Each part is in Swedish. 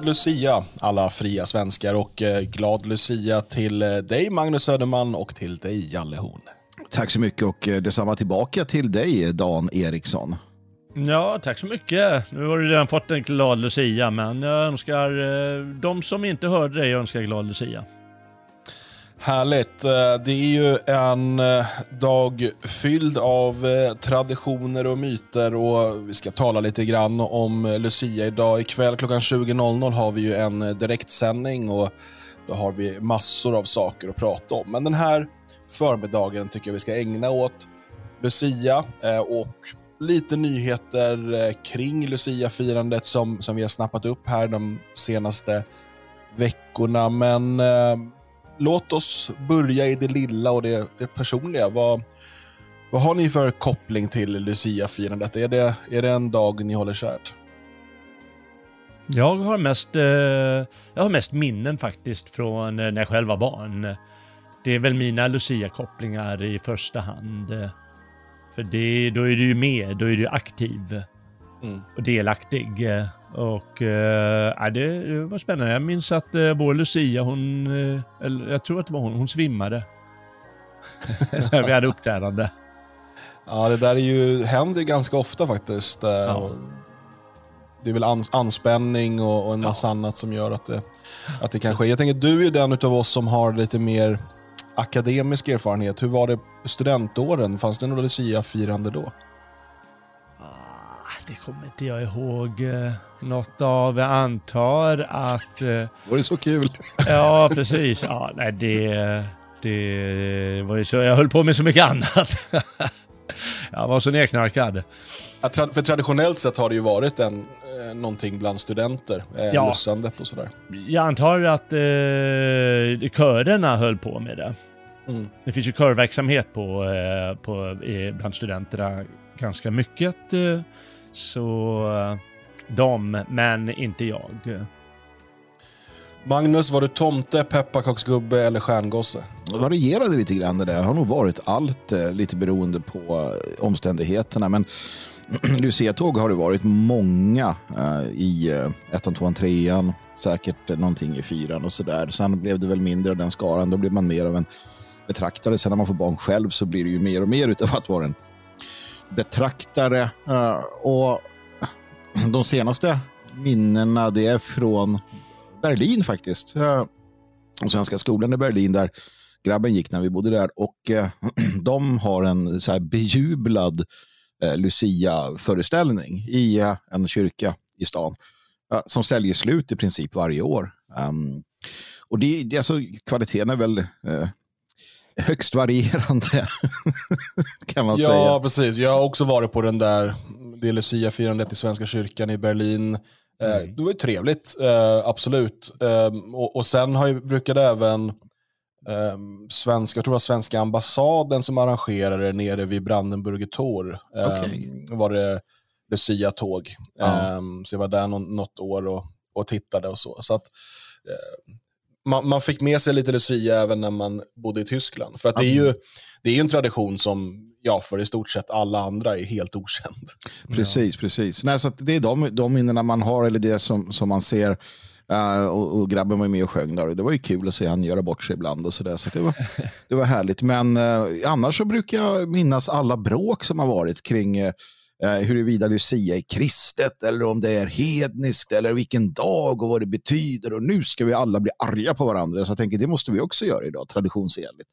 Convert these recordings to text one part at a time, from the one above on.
glad Lucia alla fria svenskar och eh, glad Lucia till eh, dig Magnus Söderman och till dig Jalle Horn. Tack så mycket och eh, detsamma tillbaka till dig Dan Eriksson. Ja, tack så mycket. Nu har du redan fått en glad Lucia, men jag önskar de som inte hörde dig önskar glad Lucia. Härligt. Eh, det är ju en eh, dag fylld av eh, traditioner och myter och vi ska tala lite grann om Lucia idag. Ikväll klockan 20.00 har vi ju en direktsändning och då har vi massor av saker att prata om. Men den här förmiddagen tycker jag vi ska ägna åt Lucia och lite nyheter kring Lucia-firandet som, som vi har snappat upp här de senaste veckorna. Men låt oss börja i det lilla och det, det personliga. Vad, vad har ni för koppling till Lucia-firandet? Är det, är det en dag ni håller kärt? Jag har mest, eh, jag har mest minnen faktiskt från när jag själv var barn. Det är väl mina Lucia-kopplingar i första hand. För det, då är du ju med, då är du aktiv mm. och delaktig. Och äh, det, det, var spännande. Jag minns att äh, vår Lucia, hon, äh, eller jag tror att det var hon, hon svimmade. När vi hade uppträdande. Ja, det där är ju, händer ganska ofta faktiskt. Ja. Det är väl ans anspänning och, och en massa ja. annat som gör att det, att det kan ske. Jag tänker, du är den av oss som har lite mer akademisk erfarenhet. Hur var det studentåren? Fanns det några Lucia-firande då? Det kommer inte jag ihåg eh, något av. Jag antar att... Eh, var det så kul? ja, precis. Ja, nej, det, det var ju så. Jag höll på med så mycket annat. jag var så nedknarkad. för traditionellt sett har det ju varit en, eh, någonting bland studenter, eh, ja. lussandet och sådär. Jag antar att eh, körerna höll på med det. Mm. Det finns ju körverksamhet på, eh, på, bland studenterna ganska mycket. Eh, så eh, de, men inte jag. Magnus, var du tomte, pepparkaksgubbe eller stjärngosse? Det varierade lite grann det där. Det har nog varit allt eh, lite beroende på eh, omständigheterna. Men Lucia-tåg har det varit många i ettan, tvåan, trean. Säkert någonting i fyran och sådär. Sen blev det väl mindre av den skaran. Då blev man mer av en betraktare. Sen när man får barn själv så blir det ju mer och mer utav att vara en betraktare. Eh, och de senaste minnena det är från Berlin faktiskt. Eh, svenska skolan i Berlin där grabben gick när vi bodde där. Och eh, de har en så här bejublad Lucia-föreställning i en kyrka i stan som säljer slut i princip varje år. Um, och det, det, alltså, kvaliteten är väl högst varierande. kan man ja, säga. Ja, precis. Jag har också varit på den där, det Lucia-firandet i Svenska kyrkan i Berlin. Eh, mm. Det var ju trevligt, eh, absolut. Ehm, och, sen har jag, brukade även ehm, svenska, jag tror det var svenska ambassaden som arrangerade nere vid Brandenburger Tor. Okay. var det Lucia-tåg. Ja. så jag var där något år och, och tittade och så. så att, eh, man, man, fick med sig lite Lucia även när man bodde i Tyskland. För att det är ju det är en tradition som ja, för i stort sett alla andra är helt okänd. Precis, ja. precis. Nej, så det är de, de minnena man har, eller det som, som man ser. Uh, och, och, grabben var med och sjöng där. Det var ju kul att se han göra bort sig ibland och sådär. Så det var, det var härligt. Men uh, annars så brukar jag minnas alla bråk som har varit kring uh, eh, huruvida Lucia är kristet eller om det är hedniskt eller vilken dag och vad det betyder. Och nu ska vi alla bli arga på varandra. Så jag tänker det måste vi också göra idag, traditionsenligt.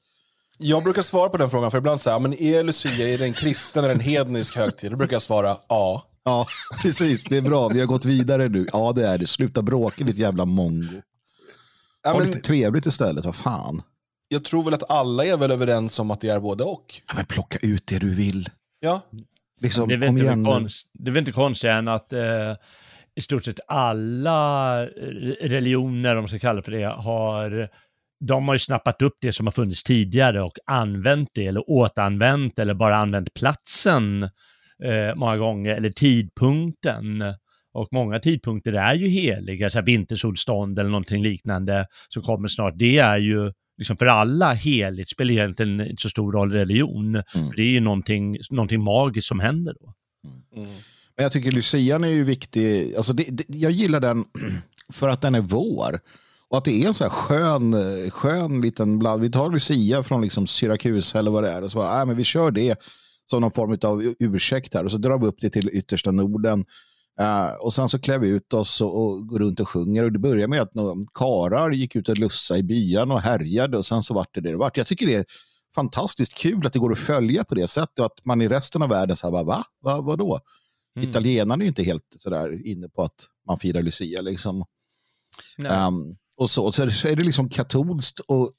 Jag brukar svara på den frågan, för ibland säger men är Lucia är det en kristen eller en hednisk högtid? Då brukar jag svara ja. Ja, precis. Det är bra. Vi har gått vidare nu. Ja, det är det. Sluta bråka, ditt jävla mongo. Ha men, lite trevligt istället, vad fan. Jag tror väl att alla är väl överens om att det är både och. Ja, men plocka ut det du vill. Ja. Liksom, det, är inte konst, det är väl inte konstigt än att eh, i stort sett alla religioner, om man ska kalla det för det, har de har ju snappat upp det som har funnits tidigare och använt det eller återanvänt eller bara använt platsen eh, många gånger eller tidpunkten. Och många tidpunkter är ju heliga, så här vintersolstånd eller någonting liknande som kommer snart. Det är ju liksom för alla heligt, spelar egentligen inte så stor roll religion. Mm. För det är ju någonting, någonting magiskt som händer då. Mm. Men jag tycker Lucian är ju viktig. Alltså det, det, jag gillar den för att den är vår. Och att det är en så här skön, skön liten bland. Vi tar Lucia från liksom Syracuse eller vad det är. Och så bara, äh, men vi kör det som någon form av ursäkt här. Och så drar vi upp det till yttersta Norden. Uh, och sen så klär vi ut oss och, och, går runt och sjunger. Och det börjar med att några karar gick ut och lussa i byarna och härjade. Och sen så vart det det vart. Jag tycker det är fantastiskt kul att det går att följa på det sättet. Och att man i resten av världen så här, va? va? Vadå? Mm. Italienarna är ju inte helt sådär inne på att man firar Lucia. Liksom. Um, och så, så är det liksom katolskt och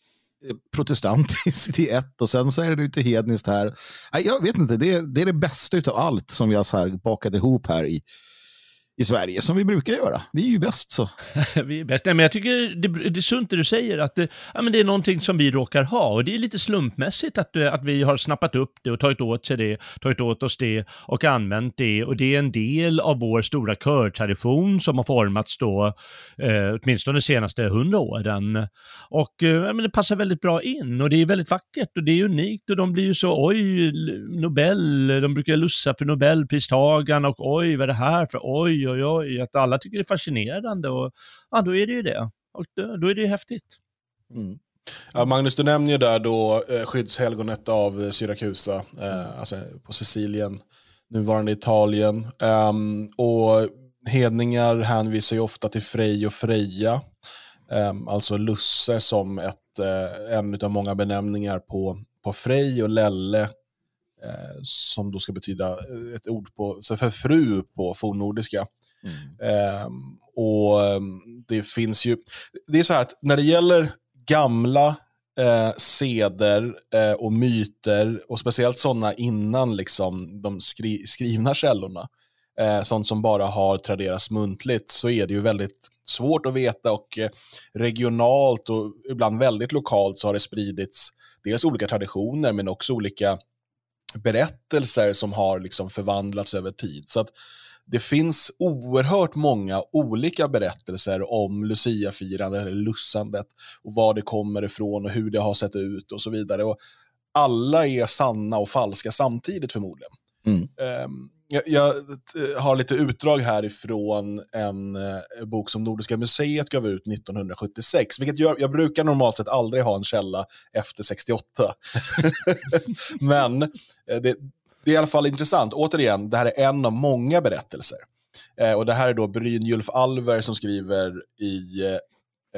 eh, protestantiskt i ett och sen så är det lite hedniskt här. Jag vet inte, det är det, är det bästa av allt som vi har så bakat ihop här i, i Sverige, som vi brukar göra. Vi är ju bäst så. vi är bäst. Nej, men jag tycker det, det är sunt det du säger, att det, ja, men det är någonting som vi råkar ha. Och det är lite slumpmässigt att, eh, att vi har snappat upp det och tagit åt sig det, tagit åt oss det och använt det. Och det är en del av vår stora körtradition som har formats då, eh, åtminstone de senaste hundra åren. Och eh, ja, men det passar väldigt bra in och det är väldigt vackert och det är unikt och de blir ju så, oj, Nobel, de brukar lussa för Nobelpristagarna och oj, vad är det här för, oj, oj, oj, att alla tycker det är fascinerande och ja, då är det ju det. Och då, är det ju häftigt. Mm. Ja, Magnus, du nämner ju där då eh, skyddshelgonet av eh, Syrakusa, eh, alltså på Sicilien, nuvarande Italien. Um, och hedningar hänvisar ju ofta till Frej och Freja, um, alltså Lusse som ett, uh, en av många benämningar på, på Frej och Lelle Eh, som då ska betyda ett ord på, för fru på fornnordiska. Mm. Eh, och ehm, det finns ju, det är så här att när det gäller gamla eh, seder eh, och myter, och speciellt sådana innan liksom, de skri skrivna källorna, eh, sånt som bara har traderats muntligt, så är det ju väldigt svårt att veta och eh, regionalt och ibland väldigt lokalt så har det spridits dels olika traditioner men också olika berättelser som har liksom förvandlats över tid. Så att det finns oerhört många olika berättelser om Lucia-firandet eller lussandet och var det kommer ifrån och hur det har sett ut och så vidare. Och alla är sanna och falska samtidigt förmodligen. Mm. Um, jag, jag, har lite utdrag härifrån en eh, bok som Nordiska museet gav ut 1976, vilket gör, jag brukar normalt sett aldrig ha en källa efter 68. Men eh, det, det, är i alla fall intressant. Återigen, det här är en av många berättelser. Eh, och det här är då Brynjulf Alver som skriver i eh,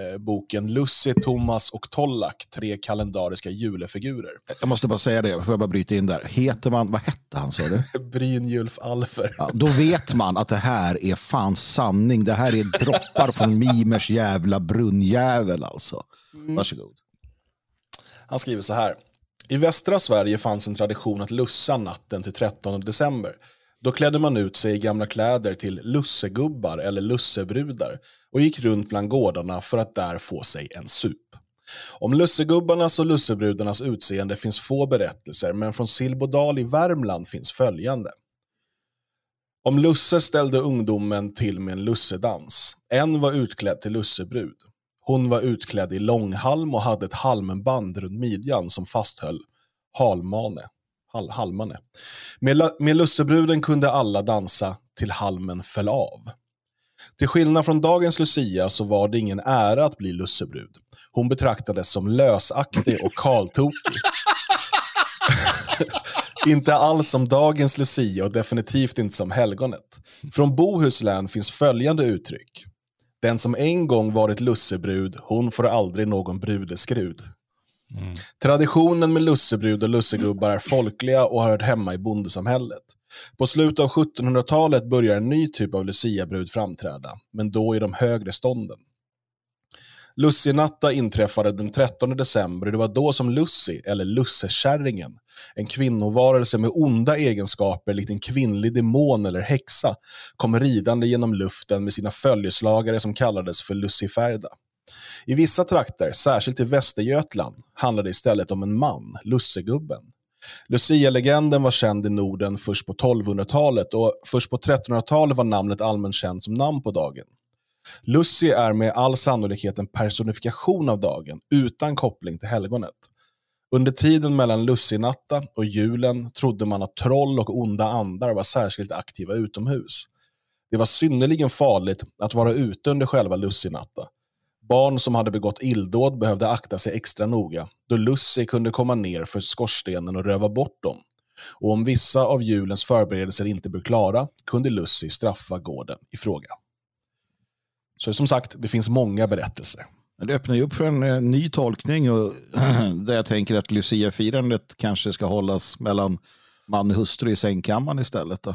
eh, boken Lussi, Thomas och Tollak, tre kalendariska julefigurer. Jag måste bara säga det, får jag bara bryta in där. Heter man, vad hette han sa du? Brynjulf Alfer. Ja, då vet man att det här är fan sanning. Det här är droppar från Mimers jävla brunnjävel alltså. Mm. Varsågod. Han skriver så här. I västra Sverige fanns en tradition att lussa natten till 13 december. Då klädde man ut sig i gamla kläder till lussegubbar eller lussebrudar och gick runt bland gårdarna för att där få sig en sup. Om lussegubbarnas och lussebrudarnas utseende finns få berättelser, men från Silbodal i Värmland finns följande. Om Lusse ställde ungdomen till med en lussedans. En var utklädd till lussebrud. Hon var utklädd i långhalm och hade ett halmband runt midjan som fasthöll halmane. Hal halmane. Med, med lussebruden kunde alla dansa till halmen föll av. Till skillnad från dagens Lucia så var det ingen ära att bli lussebrud. Hon betraktades som lösaktig och kaltokig. inte alls som dagens Lucia och definitivt inte som helgonet. Från Bohuslän finns följande uttryck. Den som en gång varit lussebrud, hon får aldrig någon brudeskrud. Mm. Traditionen med lussebrud och lussegubbar är folkliga och har hört hemma i bondesamhället. På slutet av 1700-talet börjar en ny typ av luciabrud framträda, men då i de högre stånden. Lussinatta inträffade den 13 december och det var då som Lussi, eller Lussekärringen, en kvinnovarelse med onda egenskaper likt en kvinnlig demon eller häxa, kom ridande genom luften med sina följeslagare som kallades för Luciferda. I vissa trakter, särskilt i Västergötland, handlade det istället om en man, Lussegubben. Lucia-legenden var känd i Norden först på 1200-talet och först på 1300-talet var namnet allmänt känt som namn på dagen. Lucy är med all sannolikhet en personifikation av dagen, utan koppling till helgonet. Under tiden mellan lussinatta och julen trodde man att troll och onda andar var särskilt aktiva utomhus. Det var synnerligen farligt att vara ute under själva lussinatta. Barn som hade begått illdåd behövde akta sig extra noga, då Lussi kunde komma ner för skorstenen och röva bort dem. Och om vissa av julens förberedelser inte blev klara kunde Lussi straffa gården i fråga. Så som sagt, det finns många berättelser. Det öppnar ju upp för en eh, ny tolkning och där jag tänker att Lucia-firandet kanske ska hållas mellan man och hustru i sängkammaren istället. Då.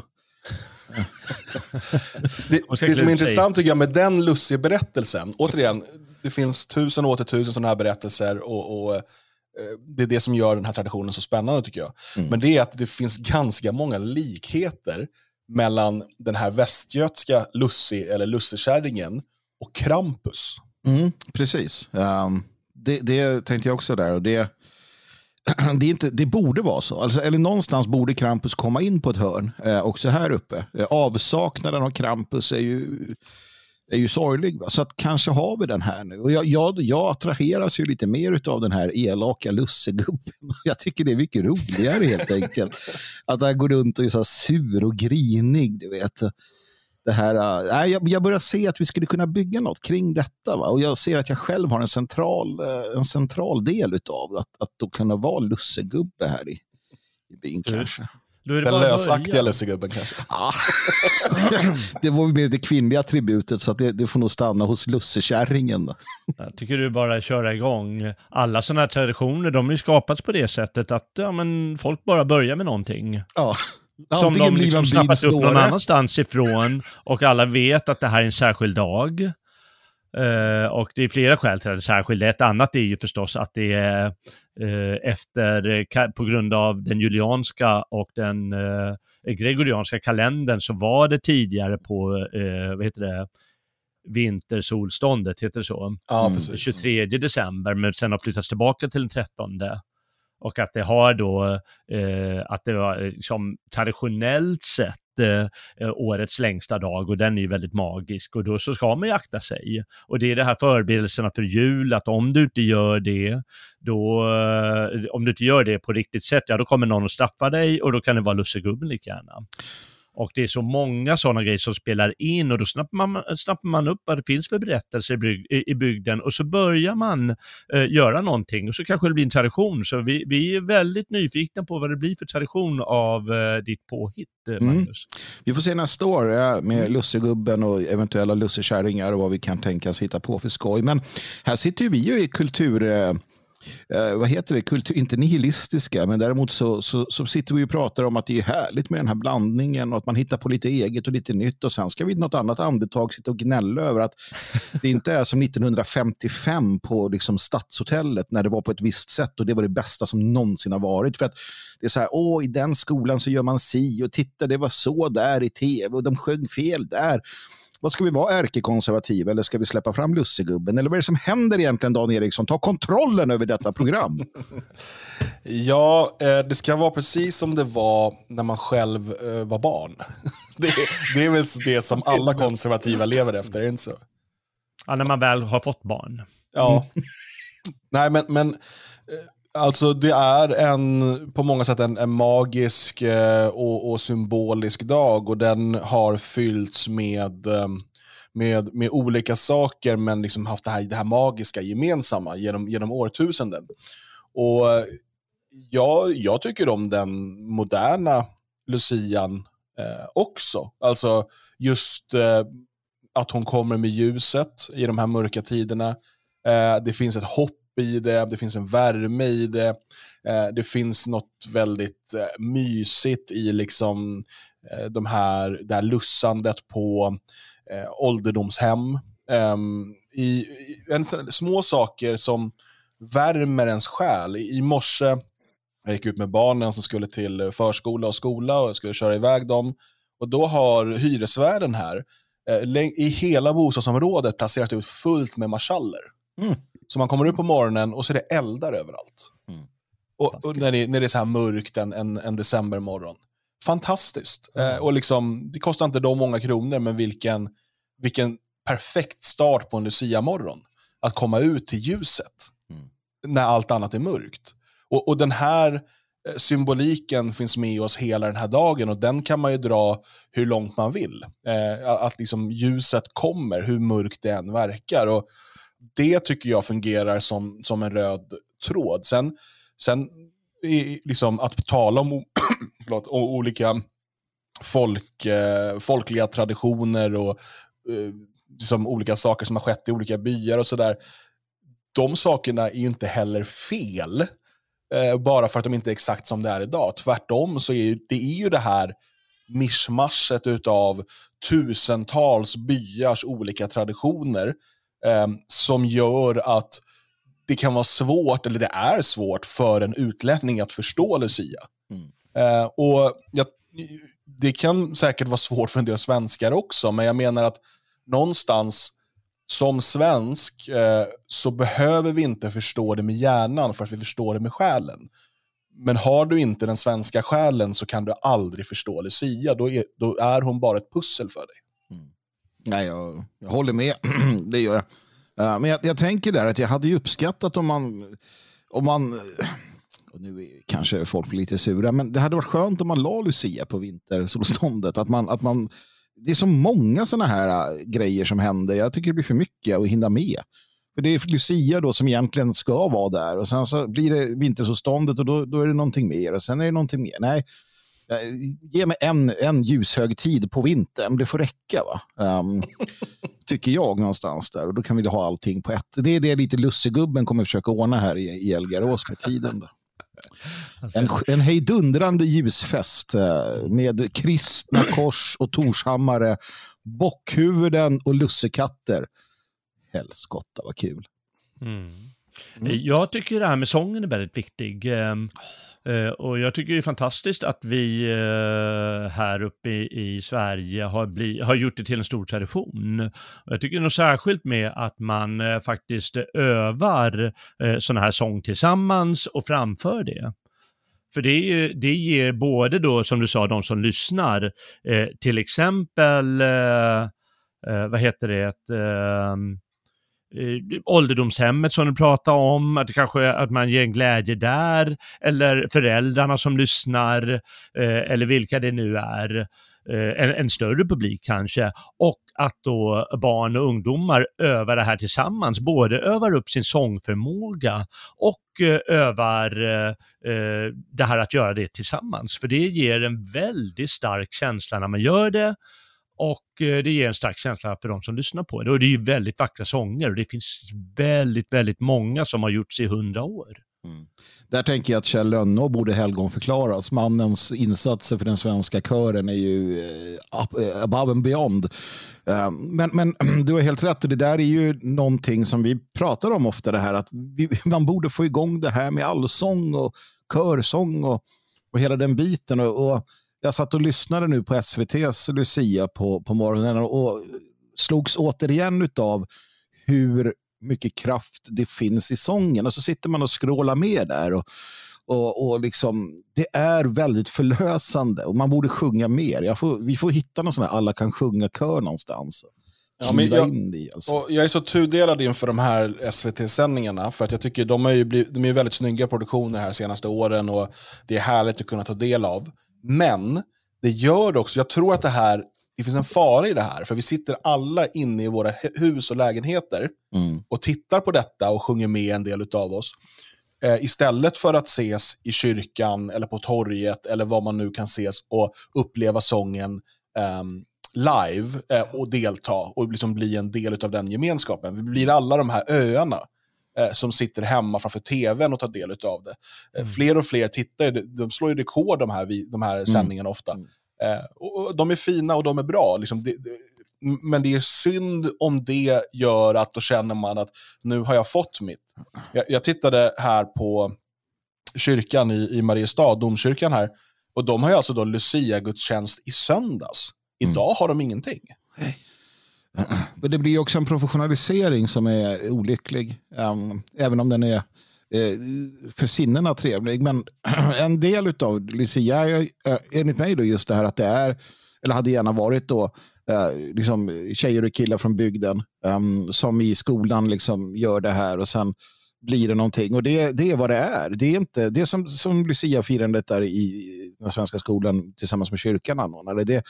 det, det som är intressant tycker jag med den Lucia-berättelsen, återigen, det finns tusen och åter tusen sådana här berättelser och, och, eh, det är det som gör den här traditionen så spännande tycker jag. Mm. Men det är att det finns ganska många likheter mellan den här västgötska Lussi eller Lussekärringen och Krampus. Mm, precis. Um, det, det tänkte jag också där. Och det, det, är inte, det borde vara så. Alltså, eller någonstans borde Krampus komma in på ett hörn, eh, också här uppe. Eh, avsaknaden av Krampus är ju, är ju sorglig. Va? Så att kanske har vi den här nu. Och jag, jag, jag attraheras ju lite mer av den här elaka lussegubben. Jag tycker det är mycket roligare helt enkelt. Att han går runt och är så sur och grinig. Du vet det här, äh, jag, jag börjar se att vi skulle kunna bygga något kring detta. Va? Och jag ser att jag själv har en central, eh, en central del av att, att då kunna vara lussegubbe här i, i byn du, kanske. Den lösaktiga lussegubben kanske? Ja. det var mer det kvinnliga attributet så det, det, får nog stanna hos lussekärringen. Jag tycker du bara köra igång. Alla sådana här traditioner, de är ju skapats på det sättet att ja, men folk bara börjar med någonting. Ja. Som de liksom snappat upp någon annanstans ifrån och alla vet att det här är en särskild dag. Uh, och det är flera skäl till att det är särskild. Ett annat är ju förstås att det är uh, efter, på grund av den julianska och den uh, gregorianska kalendern så var det tidigare på, vad heter det, vintersolståndet, heter det så? Ja, mm. 23 december, men sen har flyttats tillbaka till den 13. Och att det har då, eh, att det var eh, som traditionellt sett eh, eh, årets längsta dag och den är ju väldigt magisk och då så ska man ju akta sig. Och det är det här förberedelserna för jul, att om du inte gör det, då, eh, om du inte gör det på riktigt sätt, ja då kommer någon att straffa dig och då kan det vara lussegubben lika gärna. Och det är så många sådana grejer som spelar in och då snappar man, snappar man upp vad det finns för berättelser i, bygden och så börjar man eh, göra någonting och så kanske det blir en tradition. Så vi, vi är väldigt nyfikna på vad det blir för tradition av eh, ditt påhitt, eh, mm. Magnus. Mm. Vi får se nästa år med mm. lussegubben och eventuella lussekärringar och vad vi kan tänkas hitta på för skoj. Men här sitter vi ju i kultur eh, vad heter det, kultur, inte nihilistiska, men däremot så, så, så, sitter vi och pratar om att det är härligt med den här blandningen och att man hittar på lite eget och lite nytt och sen ska vi i något annat andetag sitta och gnälla över att det inte är som 1955 på liksom Stadshotellet när det var på ett visst sätt och det var det bästa som någonsin har varit. För att det är så här, åh, i den skolan så gör man si och titta, det var så där i tv och de sjöng fel där. Vad ska vi vara ärkekonservativa eller ska vi släppa fram lussegubben? Eller vad är det som händer egentligen Dan Eriksson? Ta kontrollen över detta program. ja, eh, det ska vara precis som det var när man själv eh, var barn. det, det är väl det som alla konservativa lever efter, är det inte så? Ja, när man väl har fått barn. Ja. Nej, men, men eh, Alltså det är en, på många sätt en, en magisk eh, och, och, symbolisk dag och den har fyllts med, eh, med, med olika saker men liksom haft det här, det här magiska gemensamma genom, genom årtusenden. Och eh, jag, jag tycker om den moderna lucian eh, också. Alltså just eh, att hon kommer med ljuset i de här mörka tiderna. Eh, det finns ett hopp i det, det finns en värme i det. Eh, det finns något väldigt eh, mysigt i liksom eh, de här, det här lussandet på eh, ålderdomshem. Ehm, I, i en, små saker som värmer ens själ. I, i morse, jag gick ut med barnen som skulle till eh, förskola och skola och jag skulle köra iväg dem. Och då har hyresvärden här eh, i hela bostadsområdet placerat ut fullt med marschaller. Mm. Så man kommer upp på morgonen och så är det eldar överallt. Mm. Och, och, när, det, när det är så här mörkt en, en, en decembermorgon. Fantastiskt. Mm. Eh, och liksom, det kostar inte de många kronor, men vilken, vilken perfekt start på en Lucia-morgon. Att komma ut till ljuset mm. när allt annat är mörkt. Och, och den här eh, symboliken finns med oss hela den här dagen och den kan man ju dra hur långt man vill. Eh, att liksom ljuset kommer, hur mörkt det än verkar. Och det tycker jag fungerar som, som en röd tråd. Sen, sen liksom att tala om, förlåt, om olika folk, eh, folkliga traditioner och eh, liksom olika saker som har skett i olika byar och sådär. De sakerna är ju inte heller fel, eh, bara för att de inte är exakt som det är idag. Tvärtom så är det är ju det här mischmaschet av tusentals byars olika traditioner eh, som gör att det kan vara svårt, eller det är svårt, för en utlänning att förstå Lucia. Mm. Eh, och jag, det kan säkert vara svårt för en del svenskar också, men jag menar att någonstans som svensk eh, så behöver vi inte förstå det med hjärnan för att vi förstår det med själen. Men har du inte den svenska själen så kan du aldrig förstå Lucia. Då är, då är hon bara ett pussel för dig. Nej, jag, jag, håller med. det gör jag. Uh, men jag, jag, tänker där att jag hade ju uppskattat om man, om man eh, och nu är kanske folk lite sura, men det hade varit skönt om man la Lucia på vintersolståndet. Att man, att man, det är så många sådana här eh, grejer som händer. Jag tycker det blir för mycket att hinna med. För det är Lucia då som egentligen ska vara där och sen så blir det vintersolståndet och då, då är det någonting mer och sen är det någonting mer. Nej, ge mig en, en ljushög tid på vintern, det får räcka. va? Um, tycker jag någonstans där och då kan vi ha allting på ett. Det är det lite lussegubben kommer försöka ordna här i, i Elgarås med tiden. Då. Alltså, en, en hejdundrande ljusfest eh, med kristna kors och torshammare, bockhuvuden och lussekatter. Helskotta vad kul. Mm. Mm. Jag tycker det här med sången är väldigt viktig. Eh, och jag tycker det är fantastiskt att vi eh, här uppe i, Sverige har, bli, har gjort det till en stor tradition. Jag tycker nog särskilt med att man eh, faktiskt övar uh, sådana här sång tillsammans och framför det. För det, det ger både då, som du sa, de som lyssnar, till exempel, vad heter det, eh, ålderdomshemmet som du pratade om, att, kanske, att man ger en glädje där, eller föräldrarna som lyssnar, eh, eller vilka det nu är, eh, en, en, större publik kanske, och att då barn och ungdomar övar det här tillsammans, både övar upp sin sångförmåga och eh, övar eh, eh, det här att göra det tillsammans, för det ger en väldigt stark känsla när man gör det, och eh, det ger en stark känsla för de som lyssnar på det. Och det är ju väldigt vackra sånger och det finns väldigt, väldigt många som har gjorts i hundra år. Mm. Där tänker jag att Kjell Lönnå borde helgon förklaras. Mannens insatser för den svenska kören är ju uh, above and beyond. Uh, men, men du har helt rätt och det där är ju någonting som vi pratar om ofta det här att vi, man borde få igång det här med allsång och körsång och, och hela den biten. och, och jag satt och lyssnade nu på SVTs Lucia på, på morgonen och slogs återigen av hur mycket kraft det finns i sången. Och så sitter man och skrålar med där. Och, och, och liksom, det är väldigt förlösande och man borde sjunga mer. Får, vi får hitta någon sån här alla kan sjunga-kör någonstans. Ja, men jag, i, alltså. jag är så tudelad inför de här SVT-sändningarna för att jag tycker de är, ju blivit, de är väldigt snygga produktioner här senaste åren och det är härligt att kunna ta del av. Men det gör också, jag tror att det här, det finns en fara i det här, för vi sitter alla inne i våra hus och lägenheter mm. och tittar på detta och sjunger med en del av oss. Eh, istället för att ses i kyrkan eller på torget eller var man nu kan ses och uppleva sången eh, live eh, och delta och liksom bli en del av den gemenskapen. Vi blir alla de här öarna eh, som sitter hemma framför tvn och tar del av det. Eh, mm. Fler och fler tittare, de slår ju rekord de här, de här mm. sändningarna ofta. Mm. Eh, och, de är fina och de är bra. Liksom det, det, men det är synd om det gör att då känner man att nu har jag fått mitt. Jag, jag tittade här på kyrkan i, i Mariestad, domkyrkan här, och de har ju alltså då Lucia-gudstjänst i söndags. Idag mm. har de ingenting. Nej. Men det blir också en professionalisering som är olycklig. Um, även om den är eh, för sinnena trevlig. Men en del av Lucia är eh, enligt mig då just det här att det är, eller hade gärna varit då, eh, liksom tjejer och killar från bygden um, som i skolan liksom gör det här och sen blir det någonting. Och det, det är vad det är. Det är, inte, det är som, som Lucia-firandet där i den svenska skolan tillsammans med kyrkan anordnade. Det,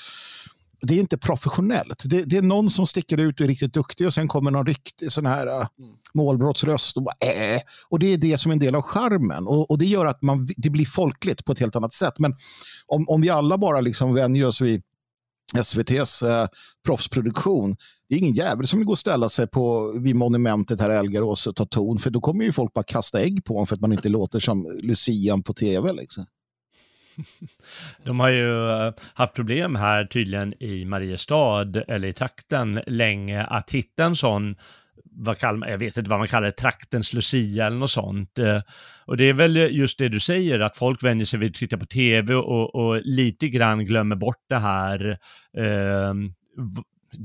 det är inte professionellt. Det, det, är någon som sticker ut och är riktigt duktig och sen kommer någon riktig sån här uh, målbrottsröst och bara äh. Och det är det som är en del av charmen. Och, och det gör att man, det blir folkligt på ett helt annat sätt. Men om, om vi alla bara liksom vänjer oss vid SVTs eh, proffsproduktion. Det är ingen jävel som vill gå och ställa sig på, vid monumentet här i Elgarås och ta ton. För då kommer ju folk bara kasta ägg på honom för att man inte låter som Lucian på tv. Liksom. De har ju eh, haft problem här tydligen i Mariestad eller i trakten länge att hitta en sån vad kallar man, jag vet inte vad man kallar det, traktens lucia eller något sånt. Eh. Och det är väl just det du säger, att folk vänjer sig vid att titta på tv och, och lite grann glömmer bort det här eh,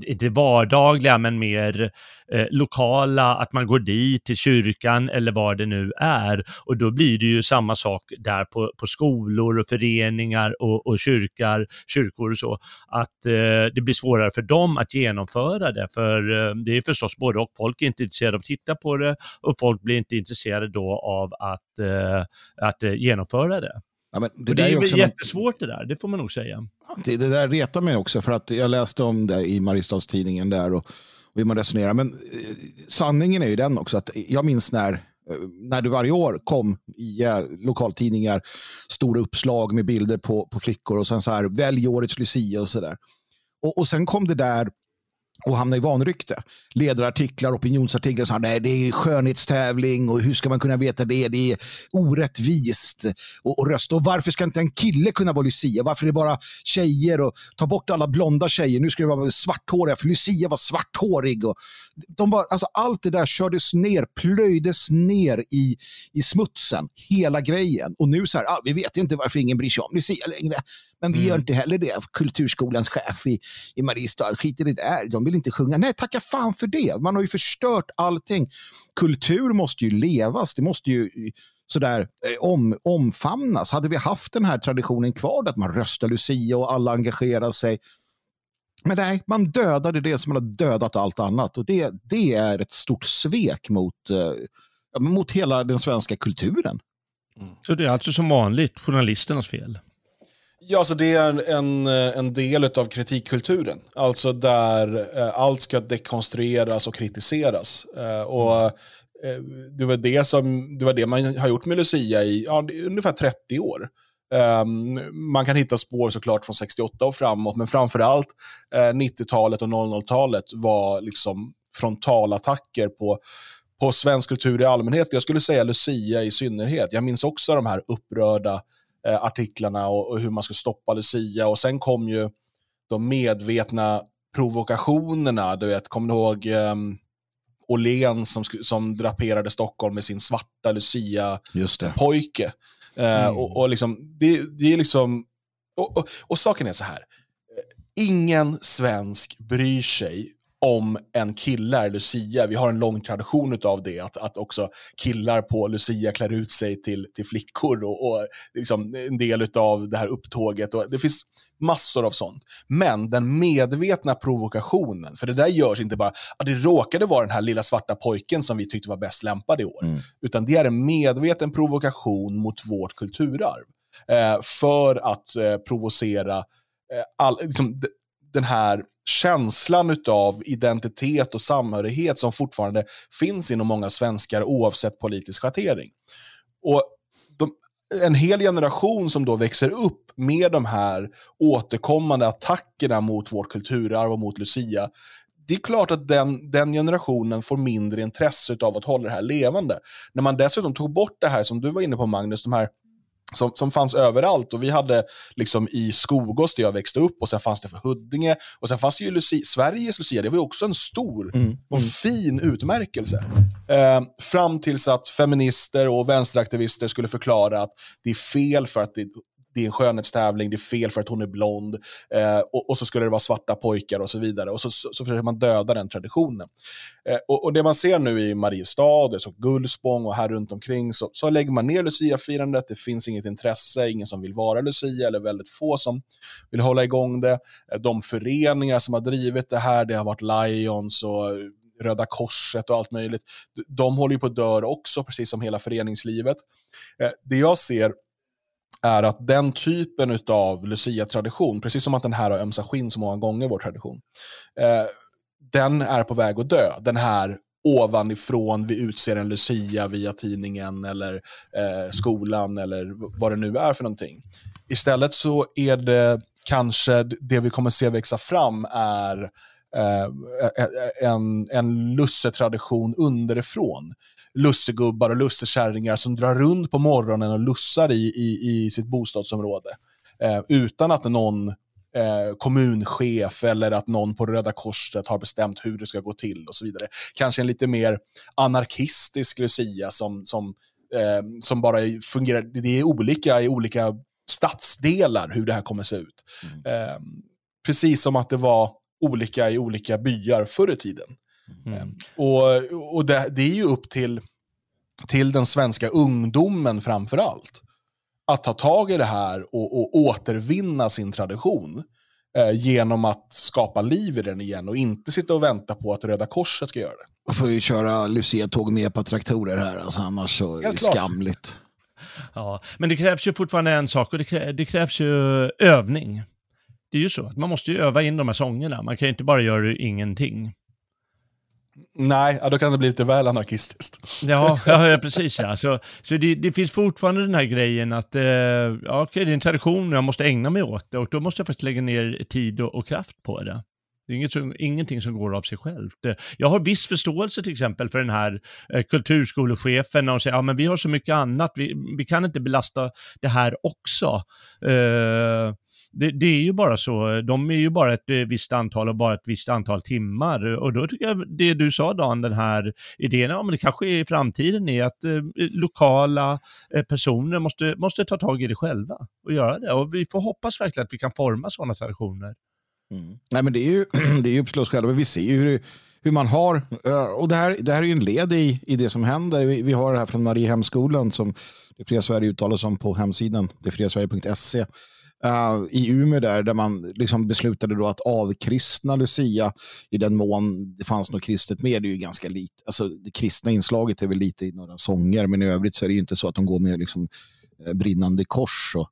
inte vardagliga, men mer eh, lokala, att man går dit till kyrkan eller vad det nu är. Och då blir det ju samma sak där på, på skolor och föreningar och, och kyrkar, kyrkor och så, att eh, det blir svårare för dem att genomföra det. För eh, det är förstås både och, folk är inte intresserade av att titta på det och folk blir inte intresserade då av att, eh, att eh, genomföra det. Ja, men det, det är, är jättesvårt det där, det får man nog säga. Det, det där retar mig också för att jag läste om det i Mariestadstidningen där och, och hur man resonerar. Men eh, sanningen är ju den också att jag minns när eh, när det varje år kom i eh, lokaltidningar stora uppslag med bilder på, på flickor och sen så här välj årets Lucia och så där. Och, och sen kom det där och hamna i vanrykte. Ledarartiklar, opinionsartiklar, så här, nej, det är skönhetstävling och hur ska man kunna veta det? Det är orättvist och, och rösta. Och varför ska inte en kille kunna vara Lucia? Varför är det bara tjejer och ta bort alla blonda tjejer? Nu ska det vara svarthåriga, för Lucia var svarthårig. Och de var, alltså, allt det där kördes ner, plöjdes ner i, i smutsen, hela grejen. Och nu så här, ah, vi vet inte varför ingen bryr sig om Lucia längre. Men vi mm. gör inte heller det. Kulturskolans chef i, i Mariestad skiter i det där. De vill inte sjunga. Nej, tacka fan för det. Man har ju förstört allting. Kultur måste ju levas. Det måste ju eh, sådär eh, om, omfamnas. Hade vi haft den här traditionen kvar, att man röstar Lucia och alla engagerar sig. Men nej, man dödade det som man har dödat allt annat. Och det, det är ett stort svek mot, eh, mot hela den svenska kulturen. Mm. Så det är alltså som vanligt journalisternas fel? Ja, alltså det är en, en del av kritikkulturen. Alltså där eh, allt ska dekonstrueras och kritiseras. Eh, och eh, det, var det, som, det var det man har gjort med Lucia i ja, ungefär 30 år. Um, man kan hitta spår såklart från 68 och framåt, men framförallt eh, uh, 90-talet och 00-talet var liksom frontalattacker på, på svensk kultur i allmänhet. Jag skulle säga Lucia i synnerhet. Jag minns också de här upprörda eh, artiklarna och, och, hur man ska stoppa Lucia. Och sen kom ju de medvetna provokationerna. Du vet, kommer du ihåg eh, Åhlén som, som draperade Stockholm med sin svarta Lucia-pojke? Eh, mm. och, och liksom, det, det är liksom... Och, och, och, saken är så här. Ingen svensk bryr sig om en kille är Lucia. Vi har en lång tradition av det, att, att också killar på Lucia klär ut sig till, till flickor och, och liksom en del av det här upptåget. Och det finns massor av sånt. Men den medvetna provokationen, för det där görs inte bara, att det råkade vara den här lilla svarta pojken som vi tyckte var bäst lämpad i år, mm. utan det är en medveten provokation mot vårt kulturarv. Eh, för att eh, provocera eh, all, liksom, den här känslan av identitet och samhörighet som fortfarande finns inom många svenskar oavsett politisk schattering. Och de, en hel generation som då växer upp med de här återkommande attackerna mot vårt kulturarv och mot Lucia, det är klart att den, den generationen får mindre intresse av att hålla det här levande. När man dessutom tog bort det här som du var inne på Magnus, de här som, som fanns överallt. Och vi hade liksom i Skogås där jag växte upp och sen fanns det för Huddinge. Och sen fanns det ju Lucia, Sveriges Lucia, det var ju också en stor mm. och mm. fin utmärkelse. Eh, fram tills att feminister och vänsteraktivister skulle förklara att det är fel för att det, det är en skönhetstävling, det är fel för att hon är blond eh, och, och, så skulle det vara svarta pojkar och så vidare. Och så, så, så försöker man döda den traditionen. Eh, och, och, det man ser nu i Mariestad, så Gullspång och här runt omkring så, så lägger man ner Lucia-firandet. Det finns inget intresse, ingen som vill vara Lucia eller väldigt få som vill hålla igång det. Eh, de föreningar som har drivit det här, det har varit Lions och eh, Röda Korset och allt möjligt. De håller ju på att dö också, precis som hela föreningslivet. Eh, det jag ser är att den typen av Lucia-tradition, precis som att den här har ömsa skinn så många gånger, vår tradition, eh, den är på väg att dö. Den här ovanifrån, vi utser en Lucia via tidningen eller eh, skolan eller vad det nu är för någonting. Istället så är det kanske det vi kommer se växa fram är eh, e-, e-, en, en lussetradition underifrån. Lussegubbar och lussekärringar som drar runt på morgonen och lussar i, i, i sitt bostadsområde. Eh, utan att någon eh, kommunchef eller att någon på Röda Korset har bestämt hur det ska gå till och så vidare. Kanske en lite mer anarkistisk Lucia som, som, eh, som bara fungerar, det är olika i olika stadsdelar hur det här kommer se ut. Mm. Eh, precis som att det var olika i olika byar förr i tiden. Mm. Eh, och och det, det, är ju upp till, till den svenska ungdomen framför allt att ta tag i det här och, och återvinna sin tradition eh, genom att skapa liv i den igen och inte sitta och vänta på att Röda Korset ska göra det. Man får ju köra Lucia-tåg med EPA-traktorer här, alltså, annars så är det skamligt. Ja, men det krävs ju fortfarande en sak och det, krä det krävs ju övning. Det är ju så att man måste ju öva in de här sångerna. Man kan ju inte bara göra ingenting. Nej, då kan det bli lite väl anarkistiskt. Ja, ja precis. Ja. Så, så det, det, finns fortfarande den här grejen att eh, ja, okay, det är en tradition och jag måste ägna mig åt det och då måste jag faktiskt lägga ner tid och, och kraft på det. Det är inget som, ingenting som går av sig självt. Jag har viss förståelse till exempel för den här eh, kulturskolechefen när hon säger att ja, vi har så mycket annat, vi, vi kan inte belasta det här också. Eh, det, det, är ju bara så, de är ju bara ett eh, visst antal och bara ett visst antal timmar. Och då tycker jag det du sa Dan, den här idén, ja men det kanske är i framtiden är att eh, lokala eh, personer måste, måste ta tag i det själva och göra det. Och vi får hoppas verkligen att vi kan forma sådana traditioner. Mm. Nej, men det är ju, det är ju upp till oss själva. Vi ser ju hur, hur man har, eh, och det här, det här är ju en led i, i det som händer. Vi, vi har det här från Mariehemskolan som det Fria Sverige uttalar om på hemsidan, detfriasverige.se. Uh, i Umeå där, där man liksom beslutade då att avkristna Lucia i den mån det fanns något kristet med. Det är ju ganska lite, alltså det kristna inslaget är väl lite i några sånger, men i övrigt så är det ju inte så att de går med liksom, eh, brinnande kors och,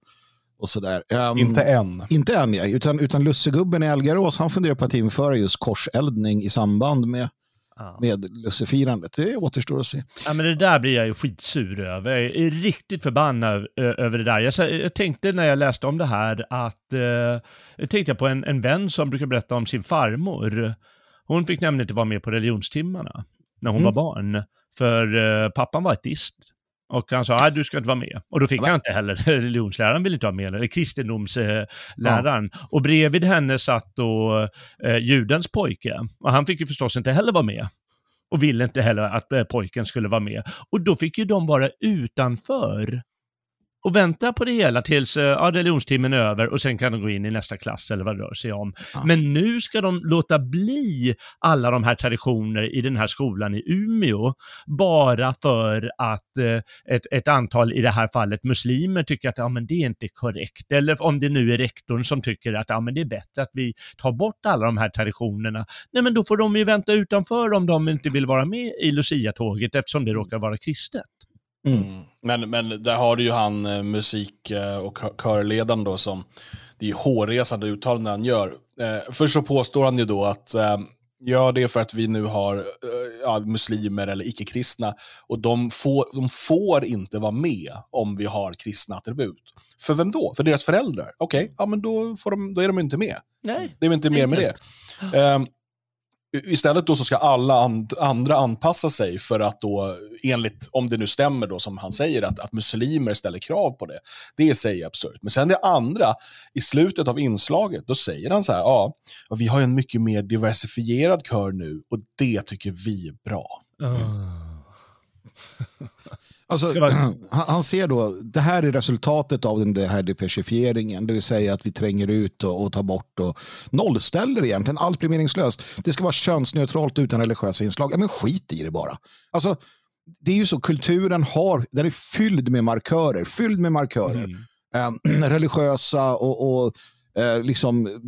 och sådär. Um, inte än. Inte än, ja. Utan, utan Lussegubben i Elgarås, han funderar på att införa just korseldning i samband med ja. med lussefirandet. Det återstår att se. Ja, men det där blir jag ju skitsur över. Jag är riktigt förbannad över det där. Jag, jag tänkte när jag läste om det här att, eh, jag tänkte på en, en vän som brukar berätta om sin farmor. Hon fick nämligen inte vara med på religionstimmarna när hon mm. var barn. För eh, pappan var ateist. Och han sa, nej du ska inte vara med. Och då fick han inte heller, religionsläraren ville inte vara med, eller kristendomsläraren. Ja. Och bredvid henne satt då eh, judens pojke. Och han fick ju förstås inte heller vara med. Och ville inte heller att eh, pojken skulle vara med. Och då fick ju de vara utanför och vänta på det hela tills eh, ja, religionstimmen är över och sen kan de gå in i nästa klass eller vad det rör sig om. Ja. Men nu ska de låta bli alla de här traditioner i den här skolan i Umeå bara för att eh, ett, ett antal, i det här fallet muslimer, tycker att ja, men det är inte korrekt. Eller om det nu är rektorn som tycker att ja, men det är bättre att vi tar bort alla de här traditionerna. Nej, men då får de ju vänta utanför om de inte vill vara med i Lucia-tåget eftersom det råkar vara kristet. Mm. mm. Men, men där har du ju han eh, musik eh, och körledaren då som, det är hårresande uttalanden han gör. Eh, först så påstår han ju då att eh, ja, det är för att vi nu har eh, ja, muslimer eller icke-kristna och de får, de får inte vara med om vi har kristna attribut. För vem då? För deras föräldrar? Okej, okay, ja men då, får de, då är de inte med. Nej. Det är inte mer med det. Um, Istället då så ska alla and andra anpassa sig för att då, enligt, om det nu stämmer då som han säger, att, att muslimer ställer krav på det. Det säger absurt. Men sen det andra, i slutet av inslaget, då säger han så här, ja, vi har en mycket mer diversifierad kör nu och det tycker vi är bra. Uh. Alltså, han ser då, det här är resultatet av den här diversifieringen, det vill säga att vi tränger ut och, och tar bort och nollställer egentligen. Allt blir meningslöst. Det ska vara könsneutralt utan religiösa inslag. Ja, men skit i det bara. Alltså, det är ju så, kulturen har, den är fylld med markörer, fylld med markörer. Mm. Eh, religiösa och, och eh, liksom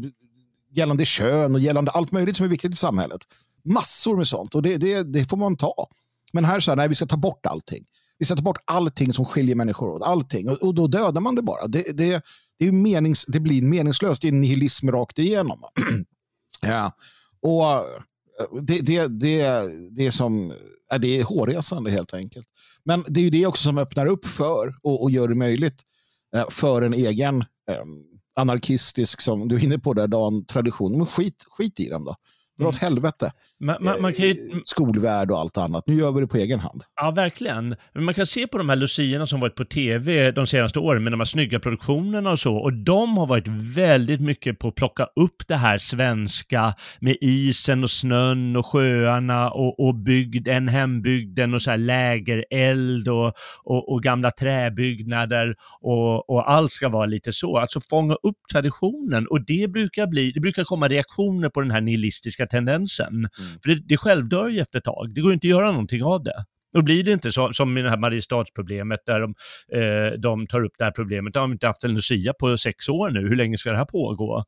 gällande kön och gällande allt möjligt som är viktigt i samhället. Massor med sånt och det, det, det får man ta. Men här så här, nej vi ska ta bort allting. Vi ska ta bort allting som skiljer människor åt. Allting. Och, och då dödar man det bara. Det, det, det, är menings, det blir meningslöst. Det är nihilism rakt igenom. ja. Och eh, det, det, det, det, är som, det är hårresande helt enkelt. Men det är ju det också som öppnar upp för och, och gör det möjligt eh, för en egen eh, anarkistisk, som du är inne på där Dan, tradition. Men skit, skit i dem då. Dra åt mm. helvete. Man, man, man kan ju... Eh, skolvärld och allt annat. Nu gör vi det på egen hand. Ja, verkligen. Men man kan se på de här luciorna som varit på tv de senaste åren med de här snygga produktionerna och så. Och de har varit väldigt mycket på att plocka upp det här svenska med isen och snön och sjöarna och, och bygden, hembygden och så här lägereld och, och, och gamla träbyggnader och, och allt ska vara lite så. Alltså fånga upp traditionen och det brukar bli, det brukar komma reaktioner på den här nihilistiska tendensen. Mm. För det, det självdör ju efter ett tag. Det går inte att göra någonting av det. Då blir det inte så, som med det här Mariestadsproblemet där de, eh, de tar upp det här problemet. De har inte haft en Lucia på sex år nu. Hur länge ska det här pågå?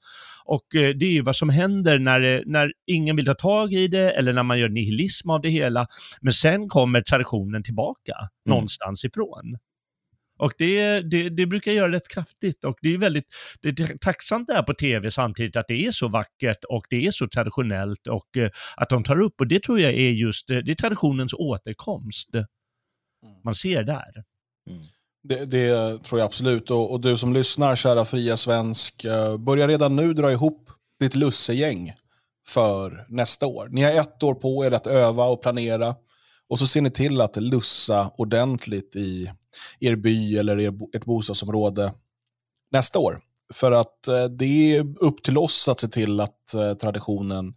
Och eh, det är ju vad som händer när, när ingen vill ta tag i det eller när man gör nihilism av det hela. Men sen kommer traditionen tillbaka mm. någonstans ifrån. Och det, det, det, brukar göra rätt kraftigt och det är väldigt det är tacksamt det här på tv samtidigt att det är så vackert och det är så traditionellt och uh, att de tar upp och det tror jag är just det är traditionens återkomst mm. man ser där. Mm. Det, det, tror jag absolut och, och, du som lyssnar kära fria svensk, uh, börja redan nu dra ihop ditt lussegäng för nästa år. Ni har ett år på er att öva och planera och så ser ni till att lussa ordentligt i er by eller er, ert bostadsområde nästa år. För att eh, det är upp till oss att se till att eh, traditionen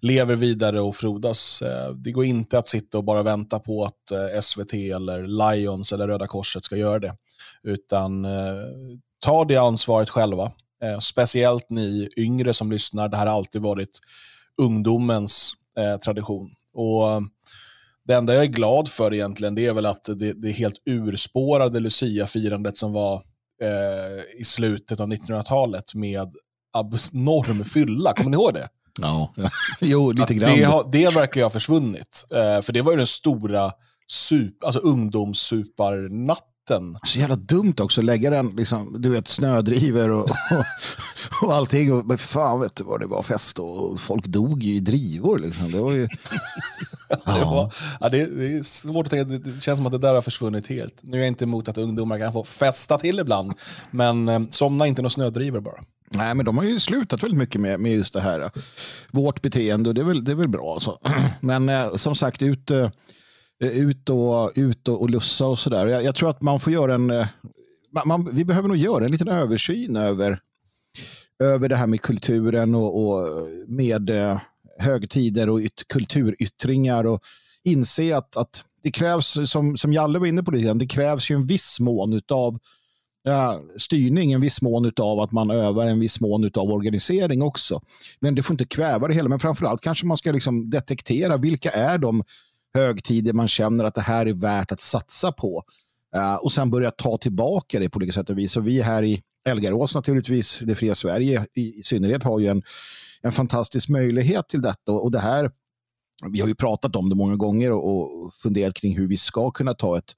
lever vidare och frodas. Eh, det går inte att sitta och bara vänta på att eh, SVT eller Lions eller Röda Korset ska göra det. Utan eh, ta det ansvaret själva. Eh, speciellt ni yngre som lyssnar. Det här har alltid varit ungdomens eh, tradition. Och det enda jag är glad för egentligen det är väl att det, det helt urspårade Lucia-firandet som var eh, i slutet av 1900-talet med abnorm fylla. Kommer ni ihåg det? Ja, jo, lite grann. Det, har, det verkar ha försvunnit. Eh, för det var ju den stora sup, alltså ungdomssuparnatten mitten. Så jävla dumt också att lägga den, liksom, du vet, snödriver och, och, och allting. Och, men fan vet du vad det var fest och folk dog i drivor. Liksom. Det var ju... ja. det, var, ja, det, det, är svårt att tänka, det känns som att det där har försvunnit helt. Nu är jag inte emot att ungdomar kan få festa till ibland, men eh, somna inte några snödrivor bara. Nej, men de har ju slutat väldigt mycket med, med just det här. Vårt beteende, det är väl, det är väl bra. Alltså. Men eh, som sagt, ut, eh, Eh, Eh, ut och, ut och, och lussa och sådär. Jag, jag tror att man får göra en... Eh, man, man, vi behöver nog göra en liten översyn över, över det här med kulturen och, och med eh, högtider och yt, kulturyttringar och inse att, att det krävs, som, som Jalle var inne på, det, det krävs ju en viss mån av ja, styrning, en viss mån av att man övar, en viss mån av organisering också. Men det får inte kväva det hela. Men framförallt kanske man ska liksom detektera vilka är de högtider man känner att det här är värt att satsa på. Uh, och sen börja ta tillbaka det på olika sätt och vis. Och vi här i Elgarås naturligtvis, det fria Sverige i, i synnerhet, har ju en, en fantastisk möjlighet till detta. Och det här, vi har ju pratat om det många gånger och, och funderat kring hur vi ska kunna ta ett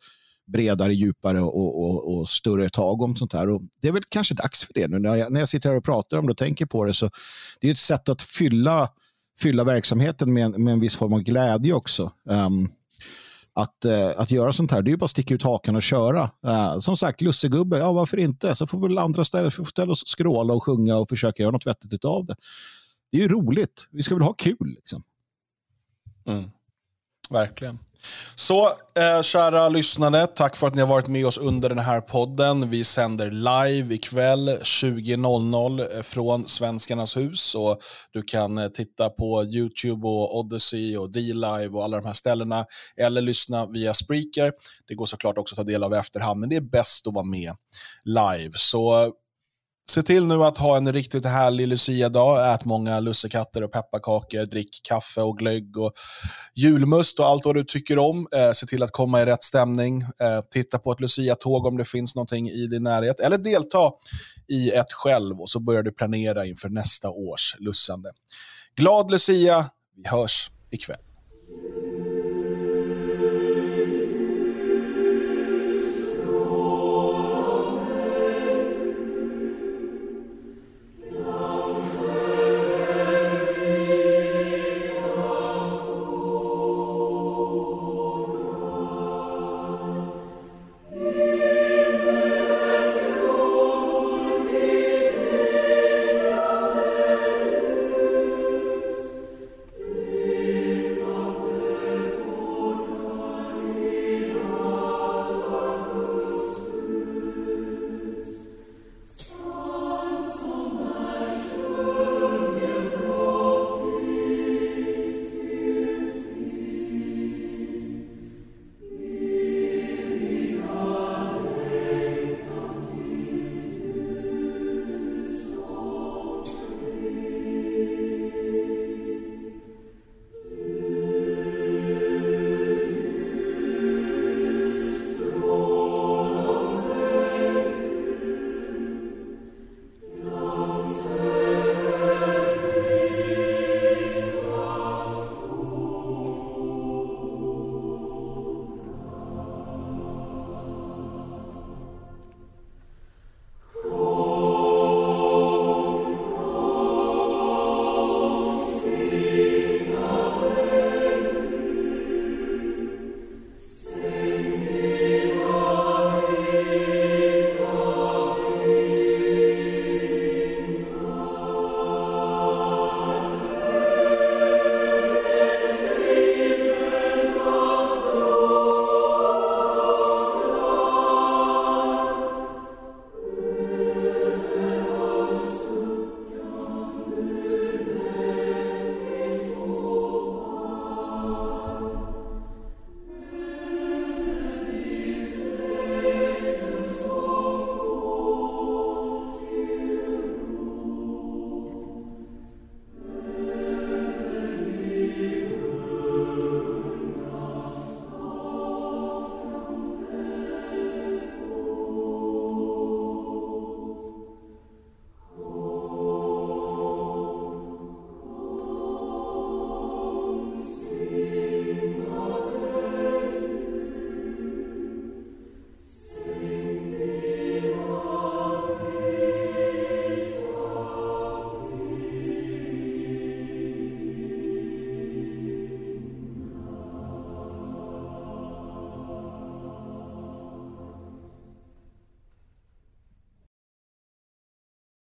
bredare, djupare och, och, och, större tag om sånt här. Och det är väl kanske dags för det nu. När jag, när jag sitter här och pratar om det och tänker på det så det är ett sätt att fylla fylla verksamheten med, med en viss form av glädje också. Um, att, uh, att göra sånt här, det är ju bara att sticka ut hakan och köra. Uh, som sagt, lussegubbe, ja varför inte? Så får väl andra ställa, ställa oss och skråla och sjunga och försöka göra något vettigt av det. Det är ju roligt. Vi ska väl ha kul. Liksom. Mm. Verkligen. Så eh, kära lyssnare, tack för att ni har varit med oss under den här podden. Vi sänder live ikväll 20.00 eh, från Svenskarnas hus. Och du kan eh, titta på YouTube och Odyssey och D-Live och alla de här ställena. Eller lyssna via Spreaker. Det går såklart också att ta del av i efterhand, men det är bäst att vara med live. Så Se till nu att ha en riktigt härlig Lucia-dag. Ät många lussekatter och pepparkakor. Drick kaffe och glögg och julmust och allt vad du tycker om. Eh, se till att komma i rätt stämning. Eh, titta på ett Lucia-tåg om det finns någonting i din närhet. Eller delta i ett själv och så börjar du planera inför nästa års lussande. Glad Lucia. Vi hörs. ikväll.